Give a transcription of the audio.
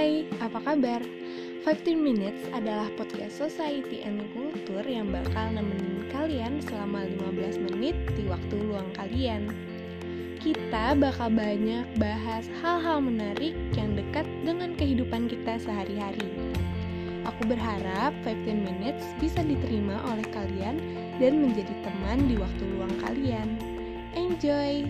Hai, apa kabar? 15 Minutes adalah podcast society and culture yang bakal nemenin kalian selama 15 menit di waktu luang kalian. Kita bakal banyak bahas hal-hal menarik yang dekat dengan kehidupan kita sehari-hari. Aku berharap 15 Minutes bisa diterima oleh kalian dan menjadi teman di waktu luang kalian. Enjoy!